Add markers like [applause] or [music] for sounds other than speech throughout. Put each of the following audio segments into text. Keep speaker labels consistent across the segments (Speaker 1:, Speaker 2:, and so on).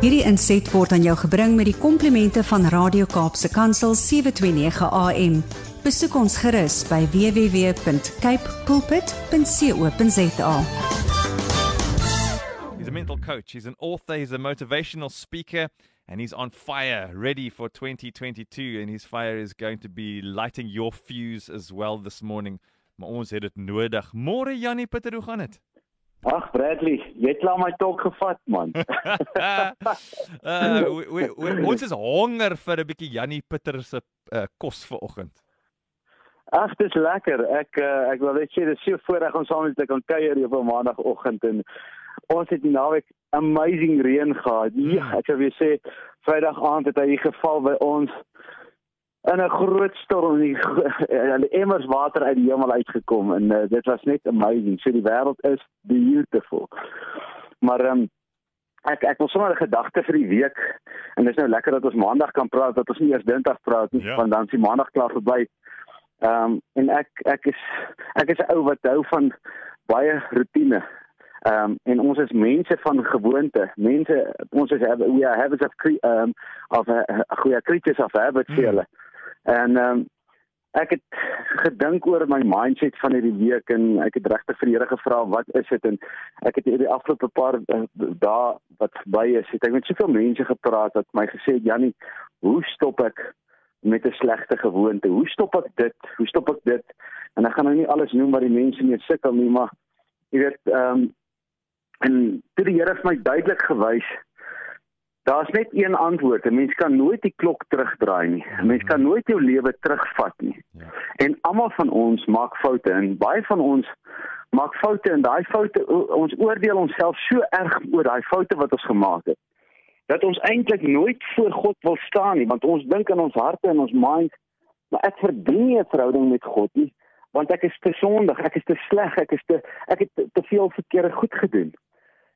Speaker 1: Hierdie inset word aan jou gebring met die komplimente van Radio Kaapse Kansel 729 AM. Besoek ons gerus by www.cape pulpit.co.za.
Speaker 2: He's a mental coach, he's an author, he's a motivational speaker, and he's on fire, ready for 2022. And his fire is going to be lighting your fuse as well this morning. Maar ons het dit nodig. Môre Jannie Pieter, hoe gaan dit?
Speaker 3: Ag Bradley, jy het klaar my tog gevat man.
Speaker 2: uh, [laughs] [laughs] we, we, we, ons is honger vir 'n bietjie Jannie Pieter se uh, kos vanoggend.
Speaker 3: Ag, dis lekker. Ek uh, ek wil net sê dis so voorreg om saam met julle te kan kuier op 'n maandagooggend en ons het die naweek amazing reën gehad. Ja, ek sou weer sê Vrydag aand het hy geval by ons in 'n groot storm en die, die [laughs] emmers water uit die hemel uitgekom en uh, dit was net amazing. So die wêreld is beautiful. Maar um, ek ek wil sommer 'n gedagte vir die week en dit is nou lekker dat ons maandag kan praat dat ons nie eers dinsdag praat nie ja. want dan is die maandag klaar verby. Ehm um, en ek ek is ek is 'n ou wat hou van baie rotine. Ehm um, en ons is mense van gewoonte. Mense ons is we are habits of um, of 'n uh, goeie creatures of habits hmm. hulle. En ehm um, ek het gedink oor my mindset van hierdie week en ek het regtig vir die Here gevra wat is dit en ek het hierdie afgelope paar uh, dae wat by is, het ek met soveel mense gepraat wat my gesê het Jannie, hoe stop ek met 'n slegte gewoonte? Hoe stop ek dit? Hoe stop ek dit? En ek gaan nou nie alles noem wat die mense mee sukkel nie, maar jy weet ehm um, en toe die Here vir my duidelik gewys Daar's net een antwoord. 'n Mens kan nooit die klok terugdraai nie. 'n Mens kan nooit jou lewe terugvat nie. Ja. En almal van ons maak foute en baie van ons maak foute en daai foute ons oordeel onsself so erg oor daai foute wat ons gemaak het dat ons eintlik nooit voor God wil staan nie want ons dink in ons harte en ons mind maar ek verdien nie 'n verhouding met God nie want ek is te sondig, ek is te sleg, ek is te ek het te, te veel verkeerde goed gedoen.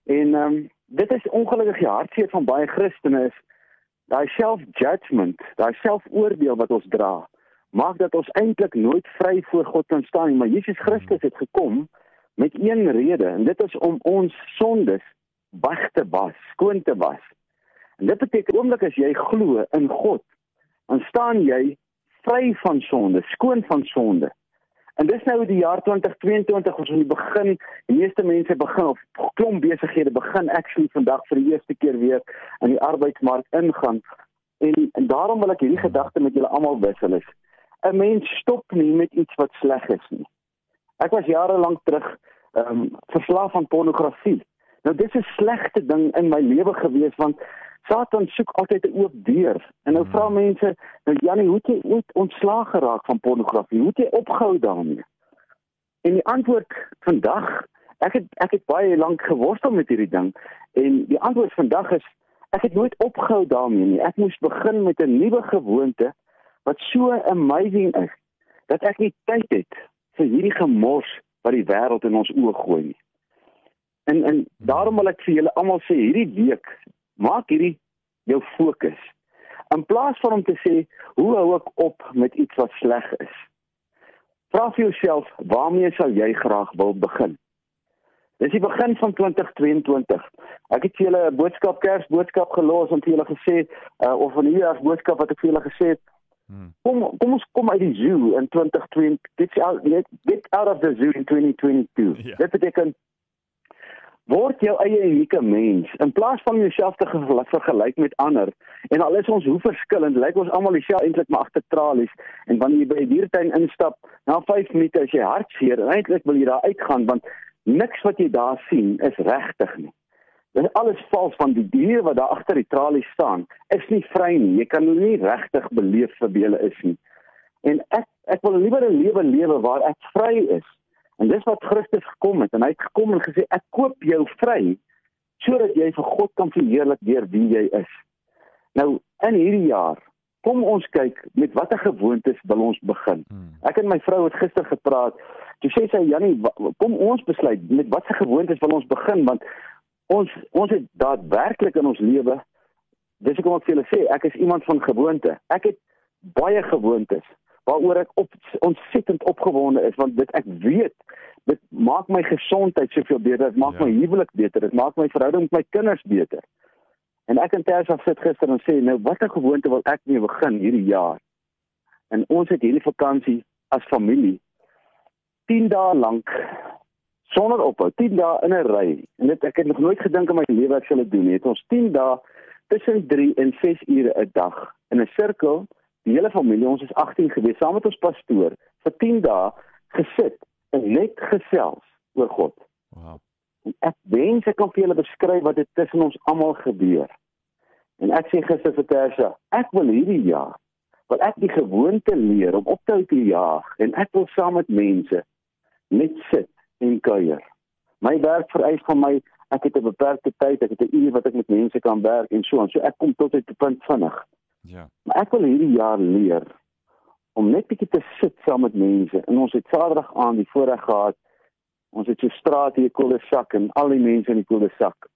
Speaker 3: En ehm um, dit is ongelukkig die hartseer van baie Christene is daai self-judgment, daai selfoordeel wat ons dra, maak dat ons eintlik nooit vry voor God kan staan nie, maar Jesus Christus het gekom met een rede en dit is om ons sondes weg te was, skoon te was. En dit beteken oomblik as jy glo in God, dan staan jy vry van sonde, skoon van sonde. En dis nou die jaar 2022 ons in die begin, die meeste mense begin of klomp besighede begin actually vandag vir die eerste keer weer in die arbeidsmark ingaan. En, en daarom wil ek hierdie gedagte met julle almal wissel is. 'n Mens stop nie met iets wat sleg is nie. Ek was jare lank terug ehm um, verslaaf aan pornografie. Nou dis 'n slegte ding in my lewe gewees want Satan soek altyd 'n oop deur. En nou vra hmm. mense, nou Janie, hoe het jy ooit ontslaag geraak van pornografie? Hoe het jy opgehou daarmee? En die antwoord vandag, ek het ek het baie lank geworstel met hierdie ding en die antwoord vandag is ek het nooit opgehou daarmee nie. Ek moes begin met 'n nuwe gewoonte wat so amazing is dat ek nie tyd het vir hierdie gemors wat die wêreld in ons oë gooi nie. En en daarom wil ek vir julle almal sê hierdie week maak hierdie jou fokus. In plaas van om te sê hoe hou ek op met iets wat sleg is. Vra vir jouself, waarmee sal jy graag wil begin? Dis die begin van 2022. Ek het vir julle 'n boodskap Kersboodskap gelos en vir julle gesê uh, of 'n nuwe boodskap wat ek vir julle gesê het. Hmm. Kom kom ons kom uit die zoo in 2020. Get out get out of the zoo in 2022. Ja. Dit beteken word jou eie unieke mens. In plaas van jouself te vergelyk met ander. En al is ons hoe verskillend lyk ons almal dieselfde eintlik maar agter tralies. En wanneer jy by die diertuin instap na 5 minute as jy hartseer en eintlik wil jy daar uitgaan want niks wat jy daar sien is regtig nie. Dit is alles vals van die dier wat daar agter die tralies staan is nie vry nie. Jy kan nie regtig beleef vir wie hulle is nie. En ek ek wil liewer 'n lewe lewe waar ek vry is En dis wat Christus gekom het en hy het gekom en gesê ek koop jou vry sodat jy vir God kan verheerlik deur wie jy is. Nou in hierdie jaar kom ons kyk met watter gewoontes wil ons begin. Hmm. Ek en my vrou het gister gepraat. Toe sê sy Jannie, kom ons besluit met watter gewoontes wil ons begin want ons ons het daadwerklik in ons lewe dis ek kom ek vir julle sê ek is iemand van gewoonte. Ek het baie gewoontes waaroor ek op ontsettend opgewonde is want dit ek weet dit maak my gesondheid soveel beter, dit maak ja. my huwelik beter, dit maak my verhouding met my kinders beter. En ek en Tersa sit gister en sê nou watter gewoonte wil ek mee begin hierdie jaar? En ons het hierdie vakansie as familie 10 dae lank sonder ophou, 10 dae in 'n ry. En dit ek het nog nooit gedink in my lewe ek sal dit doen nie. Het ons 10 dae tussen 3 en 6 ure 'n dag in 'n sirkel, die hele familie, ons is 18 gewees saam met ons pastoor vir 10 dae gesit en net gesels oor God.
Speaker 2: Wow.
Speaker 3: En ek wens ek kan vir julle beskryf wat dit tussen ons almal gebeur. En ek sê gister vir Tersa, ek wil hierdie jaar wil ek die gewoonte leer om op te hou te jaag en ek wil saam met mense net sit en kuier. My werk vereis van my ek het 'n beperkte tyd, ek het 'n uur wat ek met mense kan werk en so aan. So ek kom tot 'n punt vinnig.
Speaker 2: Ja.
Speaker 3: Maar ek wil hierdie jaar leer om net bietjie te sit saam met mense. En ons het Saterdag aan die voorreg gehad. Ons het so straat hier Koldesak en al die mense in die Koldesak.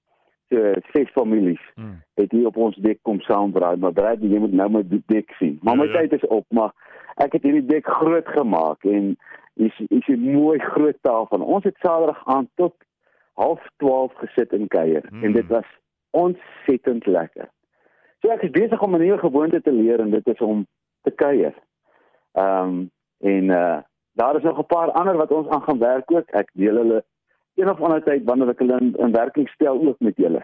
Speaker 3: So ses families
Speaker 2: Mm.
Speaker 3: het hier op ons dek kom saambraai, maar braai jy moet nou my dek sien. Maar my
Speaker 2: Ja, ja.
Speaker 3: tyd is op, maar ek het hierdie dek groot gemaak en is is 'n mooi groot tafel. Ons het Saterdag aan tot 12:30 gesit en kuier
Speaker 2: Mm.
Speaker 3: en dit was ontsettend lekker. So ek is besig om 'n nuwe gewoonte te leer en dit is om te kuier. Ehm um, en uh daar is nog 'n paar ander wat ons aan gaan werk ook. Ek deel hulle een of ander tyd wanneer ek hulle in, in werking stel ook met julle.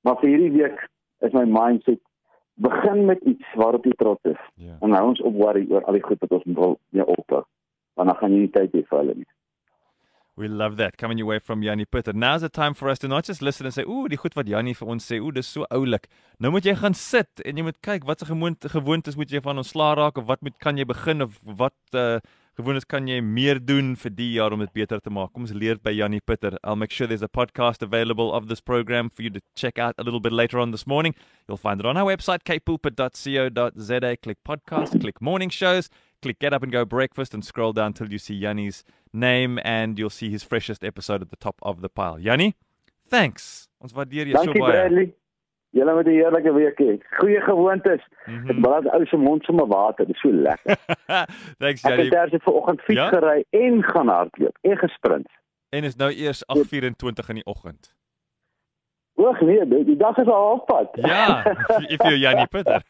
Speaker 3: Maar vir hierdie week is my mindset begin met iets waarop jy trots is.
Speaker 2: Ja.
Speaker 3: En nou ons op worry oor al die goed wat ons wil mee ophou. Want dan gaan jy nie tyd hê vir hulle nie.
Speaker 2: We love that coming your way from Yanni Pitter. Now's the time for us to not just listen and say, "Ooh, die goed wat Yanni vir ons sê, ooh, dis so oulik." Nou moet jy gaan sit en jy moet kyk watse gewoonte gewoontes moet jy van ontslaa raak of wat moet kan jy begin of wat uh gewoontes kan jy meer doen vir die jaar om dit beter te maak. Kom ons leer by Yanni Pitter. I'll make sure there's a podcast available of this program for you to check out a little bit later on this morning. You'll find it on our website kpulpit.co.za. Click podcast, click morning shows, click get up and go breakfast and scroll down till you see Yanni's name and you'll see his freshest episode at the top of the pile. Yanni, thanks. Ons waardeer jou so
Speaker 3: Dankie
Speaker 2: baie.
Speaker 3: Bradley. Julle moet 'n heerlike week hê. Goeie gewoontes.
Speaker 2: Mhm.
Speaker 3: Dit brand ou se mond sommer water. Dit is so lekker. [laughs]
Speaker 2: thanks
Speaker 3: Ek het
Speaker 2: Yanni.
Speaker 3: terse vanoggend fiets
Speaker 2: Ja?
Speaker 3: gery en gaan hardloop en gesprint.
Speaker 2: En is nou eers 8:24 in die oggend.
Speaker 3: Oeg nee, die, die dag is al halfpad.
Speaker 2: Ja, if you Yanni Pitter.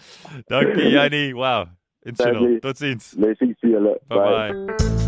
Speaker 2: [laughs] Dankie Yanni. Wow. Insinnel.
Speaker 3: Dankie.
Speaker 2: Totsiens.
Speaker 3: Blessings vir julle.
Speaker 2: Bye bye.